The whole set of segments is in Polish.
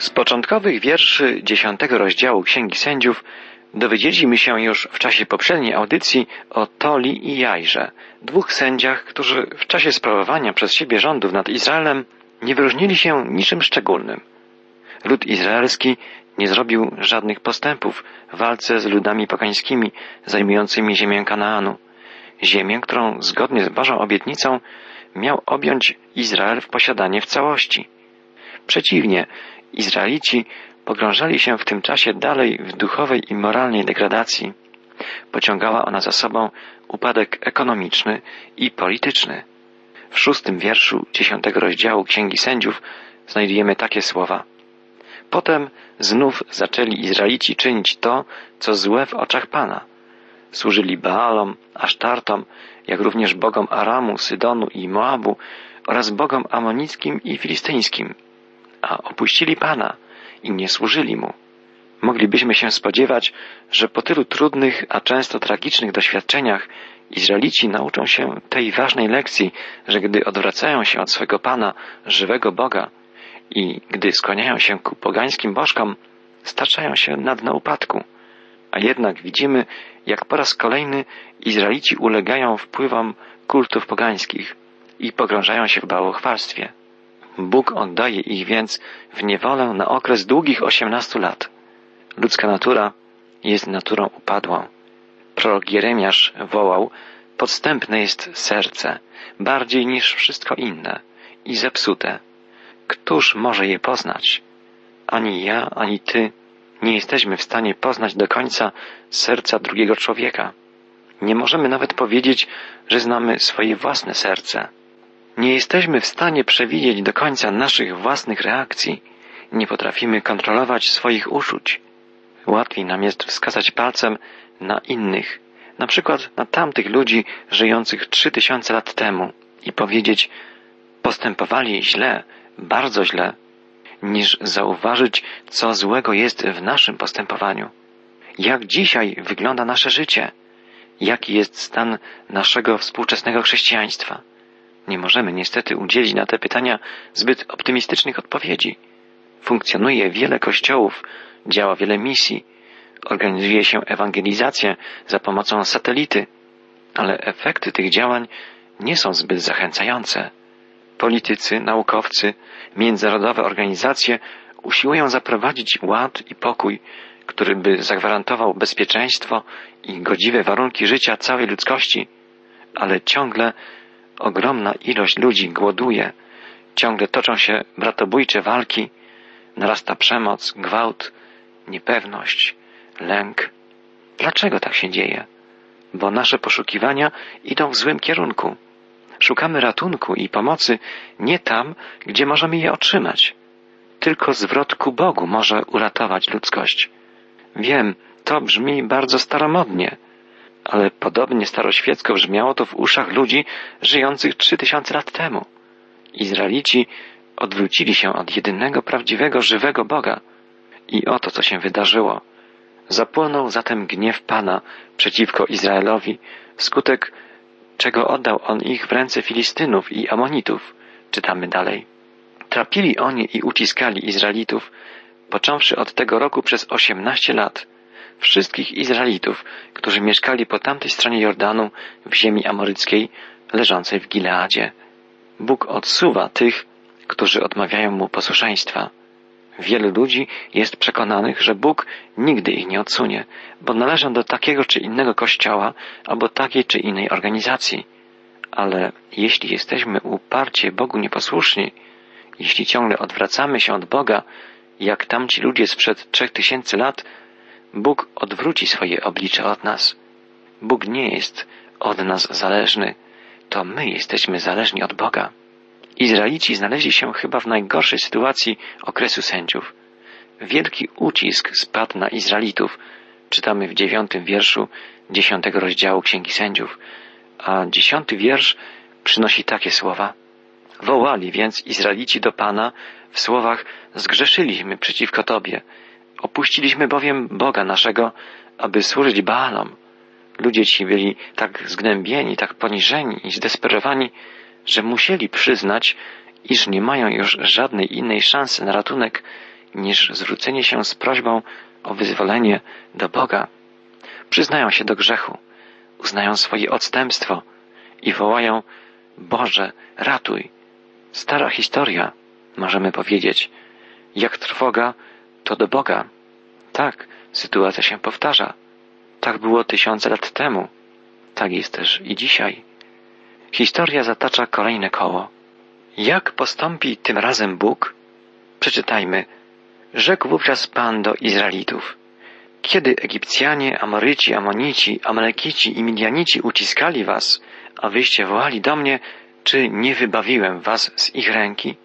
Z początkowych wierszy dziesiątego rozdziału Księgi Sędziów dowiedzieliśmy się już w czasie poprzedniej audycji o Toli i Jajrze, dwóch sędziach, którzy w czasie sprawowania przez siebie rządów nad Izraelem nie wyróżnili się niczym szczególnym. Lud izraelski nie zrobił żadnych postępów w walce z ludami pogańskimi zajmującymi ziemię Kanaanu, ziemię, którą zgodnie z Bożą obietnicą miał objąć Izrael w posiadanie w całości. Przeciwnie, Izraelici pogrążali się w tym czasie dalej w duchowej i moralnej degradacji. Pociągała ona za sobą upadek ekonomiczny i polityczny. W szóstym wierszu dziesiątego rozdziału Księgi Sędziów znajdujemy takie słowa. Potem znów zaczęli Izraelici czynić to, co złe w oczach Pana. Służyli Baalom, Asztartom, jak również bogom Aramu, Sydonu i Moabu oraz bogom amonickim i filistyńskim – a opuścili Pana i nie służyli Mu. Moglibyśmy się spodziewać, że po tylu trudnych, a często tragicznych doświadczeniach Izraelici nauczą się tej ważnej lekcji, że gdy odwracają się od swego Pana, żywego Boga i gdy skłaniają się ku pogańskim bożkom, staczają się na dno upadku. A jednak widzimy, jak po raz kolejny Izraelici ulegają wpływom kultów pogańskich i pogrążają się w bałochwalstwie. Bóg oddaje ich więc w niewolę na okres długich osiemnastu lat. Ludzka natura jest naturą upadłą. Prorok Jeremiasz wołał, podstępne jest serce, bardziej niż wszystko inne i zepsute. Któż może je poznać? Ani ja, ani ty nie jesteśmy w stanie poznać do końca serca drugiego człowieka. Nie możemy nawet powiedzieć, że znamy swoje własne serce. Nie jesteśmy w stanie przewidzieć do końca naszych własnych reakcji. Nie potrafimy kontrolować swoich uczuć. Łatwiej nam jest wskazać palcem na innych, na przykład na tamtych ludzi żyjących trzy tysiące lat temu i powiedzieć postępowali źle, bardzo źle, niż zauważyć, co złego jest w naszym postępowaniu. Jak dzisiaj wygląda nasze życie? Jaki jest stan naszego współczesnego chrześcijaństwa? Nie możemy niestety udzielić na te pytania zbyt optymistycznych odpowiedzi. Funkcjonuje wiele kościołów, działa wiele misji, organizuje się ewangelizację za pomocą satelity, ale efekty tych działań nie są zbyt zachęcające. Politycy, naukowcy, międzynarodowe organizacje usiłują zaprowadzić ład i pokój, który by zagwarantował bezpieczeństwo i godziwe warunki życia całej ludzkości, ale ciągle ogromna ilość ludzi głoduje, ciągle toczą się bratobójcze walki, narasta przemoc, gwałt, niepewność, lęk. Dlaczego tak się dzieje? Bo nasze poszukiwania idą w złym kierunku. Szukamy ratunku i pomocy nie tam, gdzie możemy je otrzymać. Tylko zwrot ku Bogu może uratować ludzkość. Wiem, to brzmi bardzo staromodnie, ale podobnie staroświecko brzmiało to w uszach ludzi żyjących trzy tysiące lat temu. Izraelici odwrócili się od jedynego prawdziwego, żywego Boga. I oto, co się wydarzyło. Zapłonął zatem gniew Pana przeciwko Izraelowi, wskutek czego oddał on ich w ręce Filistynów i Amonitów. Czytamy dalej. Trapili oni i uciskali Izraelitów, począwszy od tego roku przez osiemnaście lat – wszystkich Izraelitów, którzy mieszkali po tamtej stronie Jordanu w ziemi amoryckiej leżącej w Gileadzie. Bóg odsuwa tych, którzy odmawiają mu posłuszeństwa. Wielu ludzi jest przekonanych, że Bóg nigdy ich nie odsunie, bo należą do takiego czy innego kościoła albo takiej czy innej organizacji. Ale jeśli jesteśmy uparcie Bogu nieposłuszni, jeśli ciągle odwracamy się od Boga, jak tamci ludzie sprzed trzech tysięcy lat, Bóg odwróci swoje oblicze od nas. Bóg nie jest od nas zależny, to my jesteśmy zależni od Boga. Izraelici znaleźli się chyba w najgorszej sytuacji okresu sędziów. Wielki ucisk spadł na Izraelitów, czytamy w dziewiątym wierszu dziesiątego rozdziału Księgi Sędziów, a dziesiąty wiersz przynosi takie słowa. Wołali więc Izraelici do Pana w słowach zgrzeszyliśmy przeciwko Tobie, Opuściliśmy bowiem Boga naszego, aby służyć Baalom. Ludzie ci byli tak zgnębieni, tak poniżeni i zdesperowani, że musieli przyznać, iż nie mają już żadnej innej szansy na ratunek, niż zwrócenie się z prośbą o wyzwolenie do Boga. Przyznają się do grzechu, uznają swoje odstępstwo i wołają Boże, ratuj. Stara historia, możemy powiedzieć. Jak trwoga, to do Boga. Tak, sytuacja się powtarza. Tak było tysiące lat temu. Tak jest też i dzisiaj. Historia zatacza kolejne koło. Jak postąpi tym razem Bóg? Przeczytajmy. Rzekł wówczas Pan do Izraelitów. Kiedy Egipcjanie, Amoryci, Amonici, Amalekici i Midianici uciskali was, a wyście wołali do mnie, czy nie wybawiłem was z ich ręki?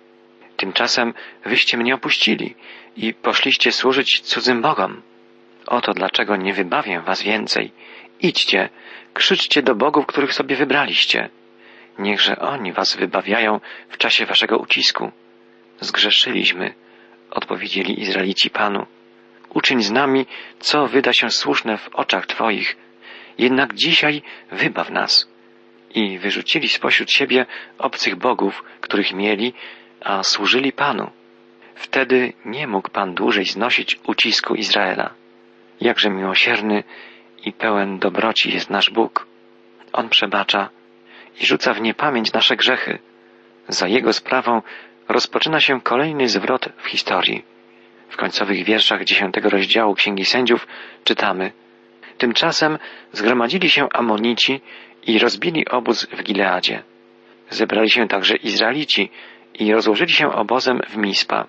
Tymczasem wyście mnie opuścili i poszliście służyć cudzym bogom. Oto dlaczego nie wybawię was więcej. Idźcie, krzyczcie do bogów, których sobie wybraliście. Niechże oni was wybawiają w czasie waszego ucisku. Zgrzeszyliśmy, odpowiedzieli Izraelici Panu. Uczyń z nami, co wyda się słuszne w oczach Twoich. Jednak dzisiaj wybaw nas. I wyrzucili spośród siebie obcych bogów, których mieli, a służyli Panu. Wtedy nie mógł Pan dłużej znosić ucisku Izraela. Jakże miłosierny i pełen dobroci jest nasz Bóg. On przebacza i rzuca w niepamięć nasze grzechy. Za Jego sprawą rozpoczyna się kolejny zwrot w historii. W końcowych wierszach dziesiątego rozdziału Księgi Sędziów czytamy Tymczasem zgromadzili się Amonici i rozbili obóz w Gileadzie. Zebrali się także Izraelici i rozłożyli się obozem w Mispa.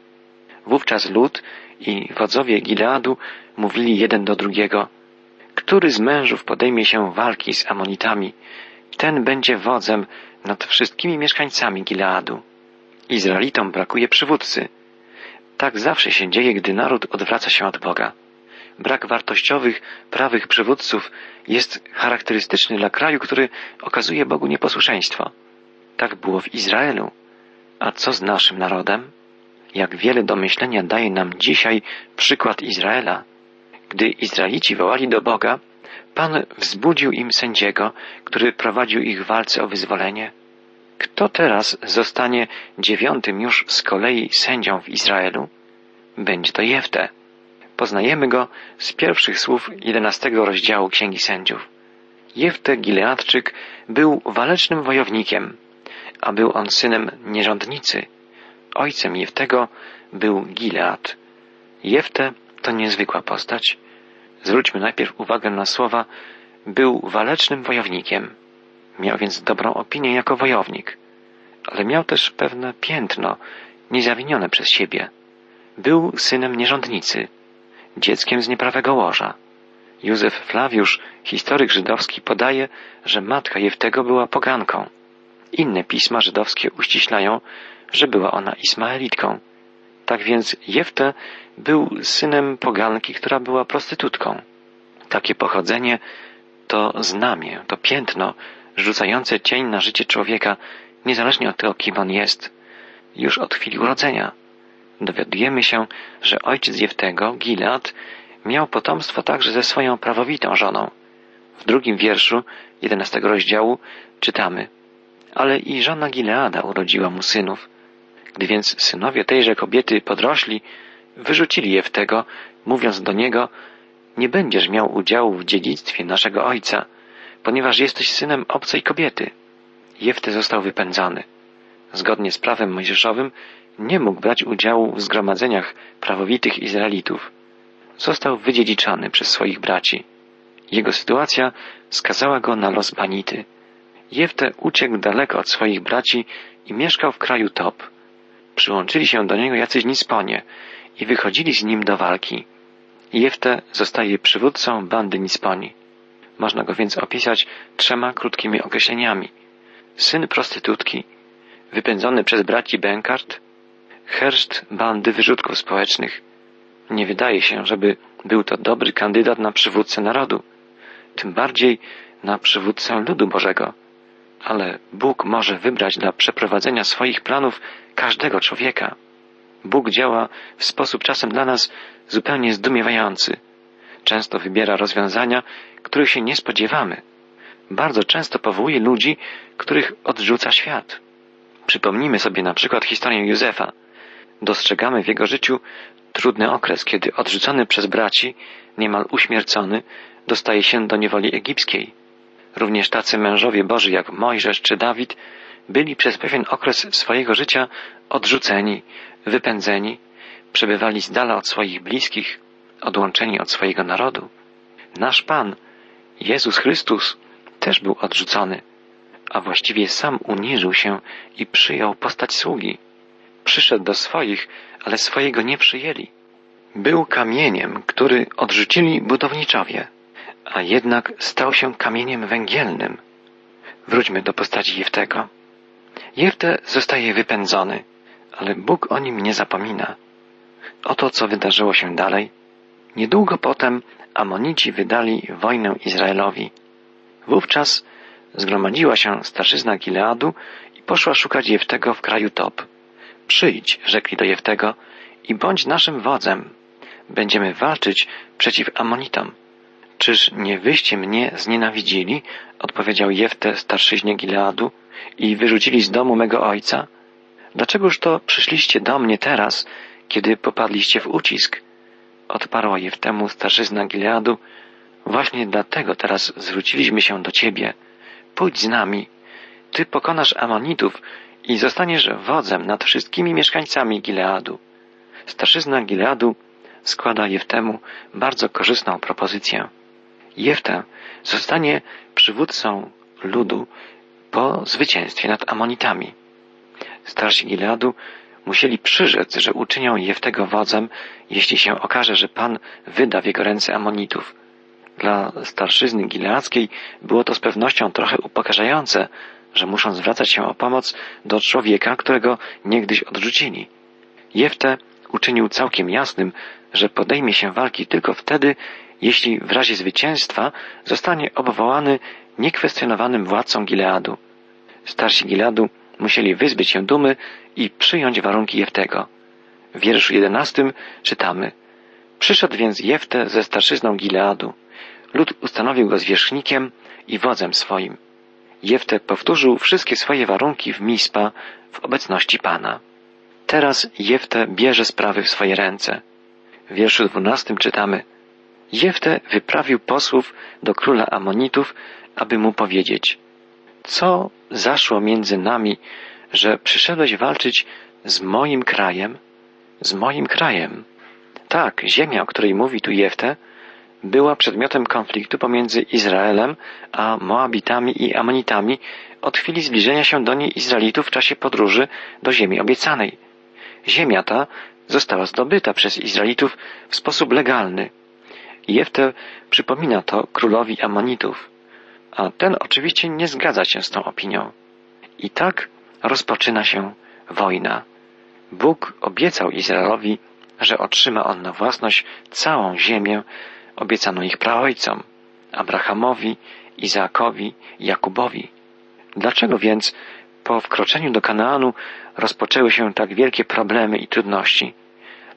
Wówczas lud i wodzowie Gileadu mówili jeden do drugiego Który z mężów podejmie się walki z Amonitami, ten będzie wodzem nad wszystkimi mieszkańcami Gileadu. Izraelitom brakuje przywódcy. Tak zawsze się dzieje, gdy naród odwraca się od Boga. Brak wartościowych, prawych przywódców jest charakterystyczny dla kraju, który okazuje Bogu nieposłuszeństwo. Tak było w Izraelu. A co z naszym narodem? Jak wiele do myślenia daje nam dzisiaj przykład Izraela. Gdy Izraelici wołali do Boga, Pan wzbudził im sędziego, który prowadził ich w walce o wyzwolenie. Kto teraz zostanie dziewiątym już z kolei sędzią w Izraelu? Będzie to Jefte. Poznajemy go z pierwszych słów jedenastego rozdziału Księgi Sędziów. Jefte Gileadczyk był walecznym wojownikiem, a był on synem nierządnicy. Ojcem Jeftego był Gilead. Jefte to niezwykła postać. Zwróćmy najpierw uwagę na słowa był walecznym wojownikiem. Miał więc dobrą opinię jako wojownik, ale miał też pewne piętno, niezawinione przez siebie. Był synem nierządnicy, dzieckiem z nieprawego łoża. Józef Flawiusz, historyk żydowski, podaje, że matka Jeftego była poganką. Inne pisma żydowskie uściślają, że była ona Ismaelitką. Tak więc Jefte był synem poganki, która była prostytutką. Takie pochodzenie to znamię, to piętno rzucające cień na życie człowieka, niezależnie od tego, kim on jest, już od chwili urodzenia. Dowiadujemy się, że ojciec Jeftego, Gilad, miał potomstwo także ze swoją prawowitą żoną. W drugim wierszu jedenastego rozdziału czytamy Ale i żona Gileada urodziła mu synów. Gdy więc synowie tejże kobiety podrośli, wyrzucili Jeftego, mówiąc do niego Nie będziesz miał udziału w dziedzictwie naszego ojca, ponieważ jesteś synem obcej kobiety. Jefty został wypędzony. Zgodnie z prawem mojżeszowym nie mógł brać udziału w zgromadzeniach prawowitych Izraelitów. Został wydziedziczany przez swoich braci. Jego sytuacja skazała go na los banity. Jefte uciekł daleko od swoich braci i mieszkał w kraju Top. Przyłączyli się do niego jacyś Nisponie i wychodzili z nim do walki. Jefte zostaje przywódcą bandy Nisponi. Można go więc opisać trzema krótkimi określeniami. Syn prostytutki, wypędzony przez braci Benkart, herszt bandy wyrzutków społecznych. Nie wydaje się, żeby był to dobry kandydat na przywódcę narodu, tym bardziej na przywódcę ludu Bożego. Ale Bóg może wybrać dla przeprowadzenia swoich planów każdego człowieka. Bóg działa w sposób czasem dla nas zupełnie zdumiewający. Często wybiera rozwiązania, których się nie spodziewamy. Bardzo często powołuje ludzi, których odrzuca świat. Przypomnijmy sobie na przykład historię Józefa. Dostrzegamy w jego życiu trudny okres, kiedy odrzucony przez braci, niemal uśmiercony, dostaje się do niewoli egipskiej. Również tacy mężowie Boży jak Mojżesz czy Dawid byli przez pewien okres swojego życia odrzuceni, wypędzeni, przebywali z dala od swoich bliskich, odłączeni od swojego narodu. Nasz Pan, Jezus Chrystus, też był odrzucony, a właściwie sam uniżył się i przyjął postać sługi. Przyszedł do swoich, ale swojego nie przyjęli. Był kamieniem, który odrzucili budowniczowie, a jednak stał się kamieniem węgielnym. Wróćmy do postaci Jeftego. Jefte zostaje wypędzony, ale Bóg o nim nie zapomina. Oto co wydarzyło się dalej. Niedługo potem Amonici wydali wojnę Izraelowi. Wówczas zgromadziła się starszyzna Gileadu i poszła szukać Jeftego w kraju Top. Przyjdź, rzekli do Jeftego, i bądź naszym wodzem. Będziemy walczyć przeciw Amonitom. Czyż nie wyście mnie znienawidzili? odpowiedział Jefte starszyźnie Gileadu i wyrzucili z domu mego ojca? Dlaczegoż to przyszliście do mnie teraz, kiedy popadliście w ucisk? Odparła Jeftemu starszyzna Gileadu. Właśnie dlatego teraz zwróciliśmy się do ciebie. Pójdź z nami. Ty pokonasz Amonitów i zostaniesz wodzem nad wszystkimi mieszkańcami Gileadu. Starszyzna Gileadu składa Jeftemu bardzo korzystną propozycję. Jefta zostanie przywódcą ludu po zwycięstwie nad Amonitami. Starsi Gileadu musieli przyrzec, że uczynią Jeftego wodzem, jeśli się okaże, że Pan wyda w jego ręce Amonitów. Dla starszyzny gileackiej było to z pewnością trochę upokarzające, że muszą zwracać się o pomoc do człowieka, którego niegdyś odrzucili. Jefte uczynił całkiem jasnym, że podejmie się walki tylko wtedy, jeśli w razie zwycięstwa zostanie obwołany niekwestionowanym władcą Gileadu. Starsi Gileadu musieli wyzbyć się dumy i przyjąć warunki Jeftego. W wierszu jedenastym czytamy Przyszedł więc Jefte ze starszyzną Gileadu. Lud ustanowił go zwierzchnikiem i wodzem swoim. Jefte powtórzył wszystkie swoje warunki w Mispa w obecności Pana. Teraz Jefte bierze sprawy w swoje ręce. W wierszu dwunastym czytamy Jefte wyprawił posłów do króla Amonitów, aby mu powiedzieć Co zaszło między nami, że przyszedłeś walczyć z moim krajem? Z moim krajem. Tak, ziemia, o której mówi tu Jefte, była przedmiotem konfliktu pomiędzy Izraelem a Moabitami i Amonitami od chwili zbliżenia się do niej Izraelitów w czasie podróży do ziemi obiecanej. Ziemia ta została zdobyta przez Izraelitów w sposób legalny. Jefte przypomina to królowi Amonitów, a ten oczywiście nie zgadza się z tą opinią. I tak rozpoczyna się wojna. Bóg obiecał Izraelowi, że otrzyma on na własność całą ziemię obiecaną ich praojcom, Abrahamowi, Izaakowi Jakubowi. Dlaczego więc po wkroczeniu do Kanaanu rozpoczęły się tak wielkie problemy i trudności?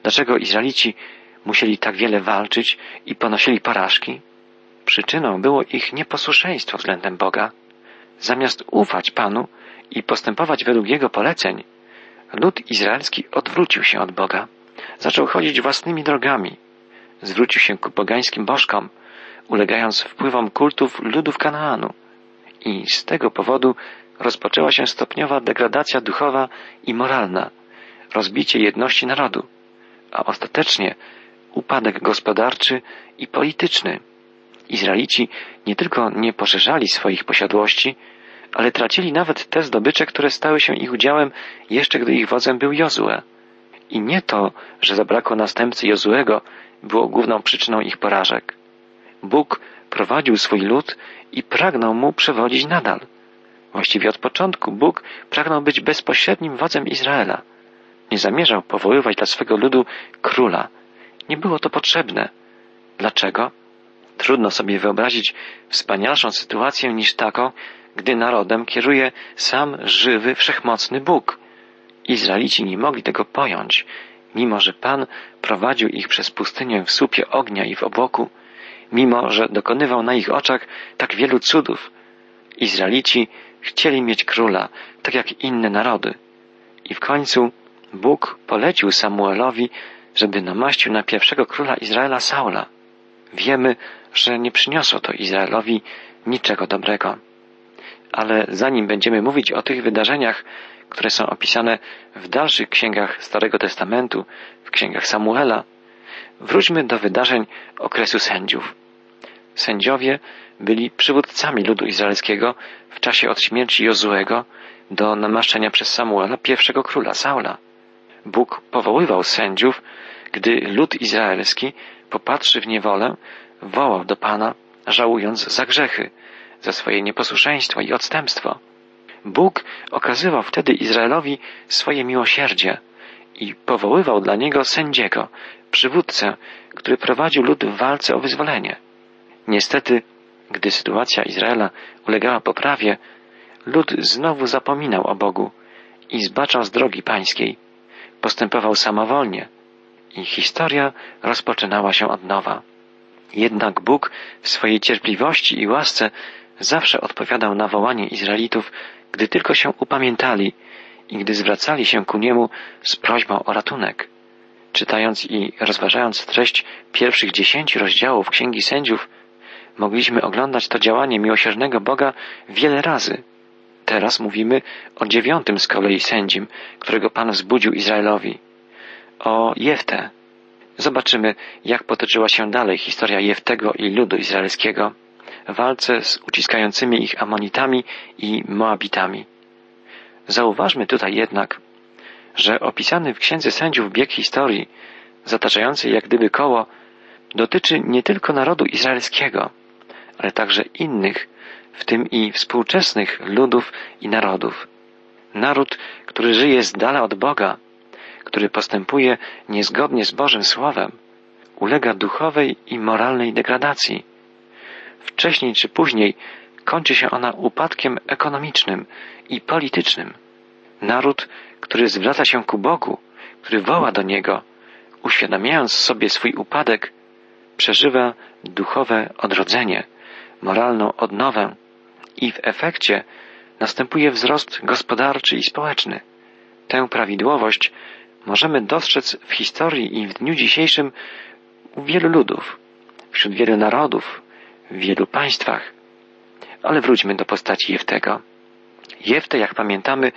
Dlaczego Izraelici musieli tak wiele walczyć i ponosili porażki? Przyczyną było ich nieposłuszeństwo względem Boga. Zamiast ufać Panu i postępować według Jego poleceń, lud izraelski odwrócił się od Boga. Zaczął chodzić własnymi drogami. Zwrócił się ku pogańskim bożkom, ulegając wpływom kultów ludów Kanaanu. I z tego powodu rozpoczęła się stopniowa degradacja duchowa i moralna, rozbicie jedności narodu, a ostatecznie upadek gospodarczy i polityczny. Izraelici nie tylko nie poszerzali swoich posiadłości, ale tracili nawet te zdobycze, które stały się ich udziałem jeszcze gdy ich wodzem był Jozue. I nie to, że zabrakło następcy Jozuego, było główną przyczyną ich porażek. Bóg prowadził swój lud i pragnął mu przewodzić nadal. Właściwie od początku Bóg pragnął być bezpośrednim wodzem Izraela. Nie zamierzał powoływać dla swego ludu króla. Nie było to potrzebne. Dlaczego? Trudno sobie wyobrazić wspanialszą sytuację niż taką, gdy narodem kieruje sam żywy, wszechmocny Bóg. Izraelici nie mogli tego pojąć, mimo że Pan prowadził ich przez pustynię w słupie ognia i w obłoku, mimo że dokonywał na ich oczach tak wielu cudów. Izraelici chcieli mieć króla, tak jak inne narody. I w końcu Bóg polecił Samuelowi żeby namaścił na pierwszego króla Izraela Saula. Wiemy, że nie przyniosło to Izraelowi niczego dobrego. Ale zanim będziemy mówić o tych wydarzeniach, które są opisane w dalszych księgach Starego Testamentu, w księgach Samuela, wróćmy do wydarzeń okresu sędziów. Sędziowie byli przywódcami ludu izraelskiego w czasie od śmierci Jozuego do namaszczenia przez Samuela pierwszego króla Saula. Bóg powoływał sędziów, gdy lud izraelski, popatrzy w niewolę, wołał do Pana, żałując za grzechy, za swoje nieposłuszeństwo i odstępstwo. Bóg okazywał wtedy Izraelowi swoje miłosierdzie i powoływał dla niego sędziego, przywódcę, który prowadził lud w walce o wyzwolenie. Niestety, gdy sytuacja Izraela ulegała poprawie, lud znowu zapominał o Bogu i zbaczał z drogi pańskiej. Postępował samowolnie i historia rozpoczynała się od nowa. Jednak Bóg w swojej cierpliwości i łasce zawsze odpowiadał na wołanie Izraelitów, gdy tylko się upamiętali i gdy zwracali się ku Niemu z prośbą o ratunek. Czytając i rozważając treść pierwszych dziesięciu rozdziałów Księgi Sędziów, mogliśmy oglądać to działanie miłosiernego Boga wiele razy. Teraz mówimy o dziewiątym z kolei sędzim, którego Pan wzbudził Izraelowi. O Jeftę. Zobaczymy, jak potoczyła się dalej historia Jeftego i ludu izraelskiego w walce z uciskającymi ich Amonitami i Moabitami. Zauważmy tutaj jednak, że opisany w Księdze Sędziów bieg historii, zataczający jak gdyby koło, dotyczy nie tylko narodu izraelskiego, ale także innych, w tym i współczesnych ludów i narodów. Naród, który żyje z dala od Boga, który postępuje niezgodnie z Bożym Słowem, ulega duchowej i moralnej degradacji. Wcześniej czy później kończy się ona upadkiem ekonomicznym i politycznym. Naród, który zwraca się ku Bogu, który woła do Niego, uświadamiając sobie swój upadek, przeżywa duchowe odrodzenie, moralną odnowę i w efekcie następuje wzrost gospodarczy i społeczny. Tę prawidłowość możemy dostrzec w historii i w dniu dzisiejszym u wielu ludów, wśród wielu narodów, w wielu państwach. Ale wróćmy do postaci Jeftego. Jefte, jak pamiętamy,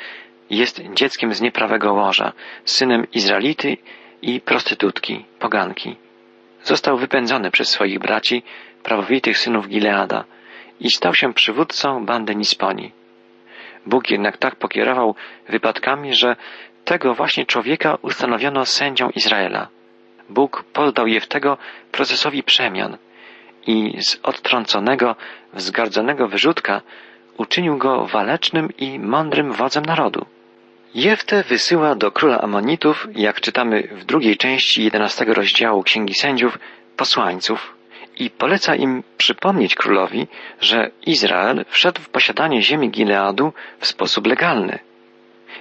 jest dzieckiem z nieprawego łoża, synem Izraelity i prostytutki, poganki. Został wypędzony przez swoich braci, prawowitych synów Gileada i stał się przywódcą bandy Nisponi. Bóg jednak tak pokierował wypadkami, że tego właśnie człowieka ustanowiono sędzią Izraela. Bóg poddał je w tego procesowi przemian i z odtrąconego, wzgardzonego wyrzutka uczynił go walecznym i mądrym wodzem narodu. Jefte wysyła do króla Amonitów, jak czytamy w drugiej części jedenastego rozdziału Księgi Sędziów, posłańców i poleca im przypomnieć królowi, że Izrael wszedł w posiadanie ziemi Gileadu w sposób legalny.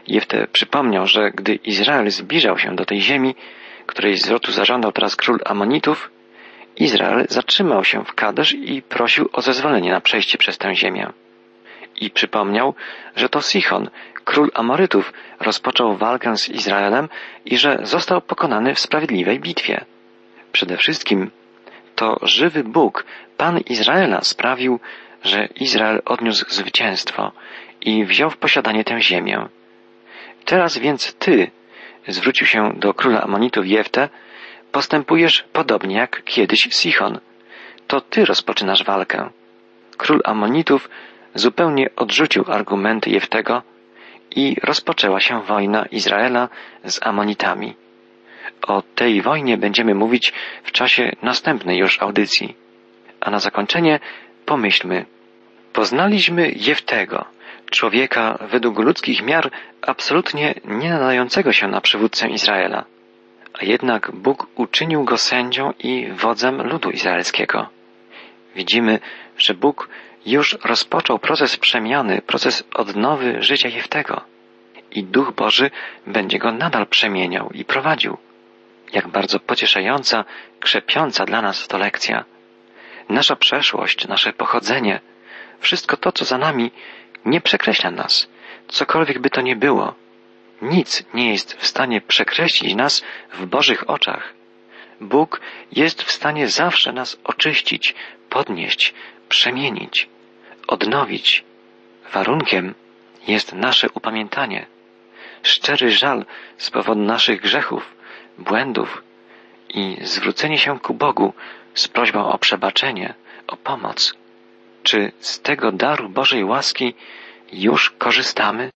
Jefte przypomniał, że gdy Izrael zbliżał się do tej ziemi, której zwrotu zażądał teraz król Amonitów, Izrael zatrzymał się w Kadesz i prosił o zezwolenie na przejście przez tę ziemię. I przypomniał, że to Sichon, król Amorytów, rozpoczął walkę z Izraelem i że został pokonany w sprawiedliwej bitwie. Przede wszystkim to żywy Bóg, Pan Izraela, sprawił, że Izrael odniósł zwycięstwo i wziął w posiadanie tę ziemię. Teraz więc ty, zwrócił się do króla Amonitów Jefte, postępujesz podobnie jak kiedyś Sichon. To ty rozpoczynasz walkę. Król Amonitów zupełnie odrzucił argumenty Jeftego i rozpoczęła się wojna Izraela z Amonitami. O tej wojnie będziemy mówić w czasie następnej już audycji. A na zakończenie pomyślmy. Poznaliśmy Jeftego, człowieka według ludzkich miar absolutnie nie nadającego się na przywódcę Izraela. A jednak Bóg uczynił go sędzią i wodzem ludu izraelskiego. Widzimy, że Bóg już rozpoczął proces przemiany, proces odnowy życia Jeftego. I Duch Boży będzie go nadal przemieniał i prowadził. Jak bardzo pocieszająca, krzepiąca dla nas to lekcja. Nasza przeszłość, nasze pochodzenie, wszystko to, co za nami, nie przekreśla nas, cokolwiek by to nie było. Nic nie jest w stanie przekreślić nas w Bożych oczach. Bóg jest w stanie zawsze nas oczyścić, podnieść, przemienić, odnowić. Warunkiem jest nasze upamiętanie, szczery żal z powodu naszych grzechów, błędów i zwrócenie się ku Bogu z prośbą o przebaczenie, o pomoc. Czy z tego daru Bożej łaski już korzystamy?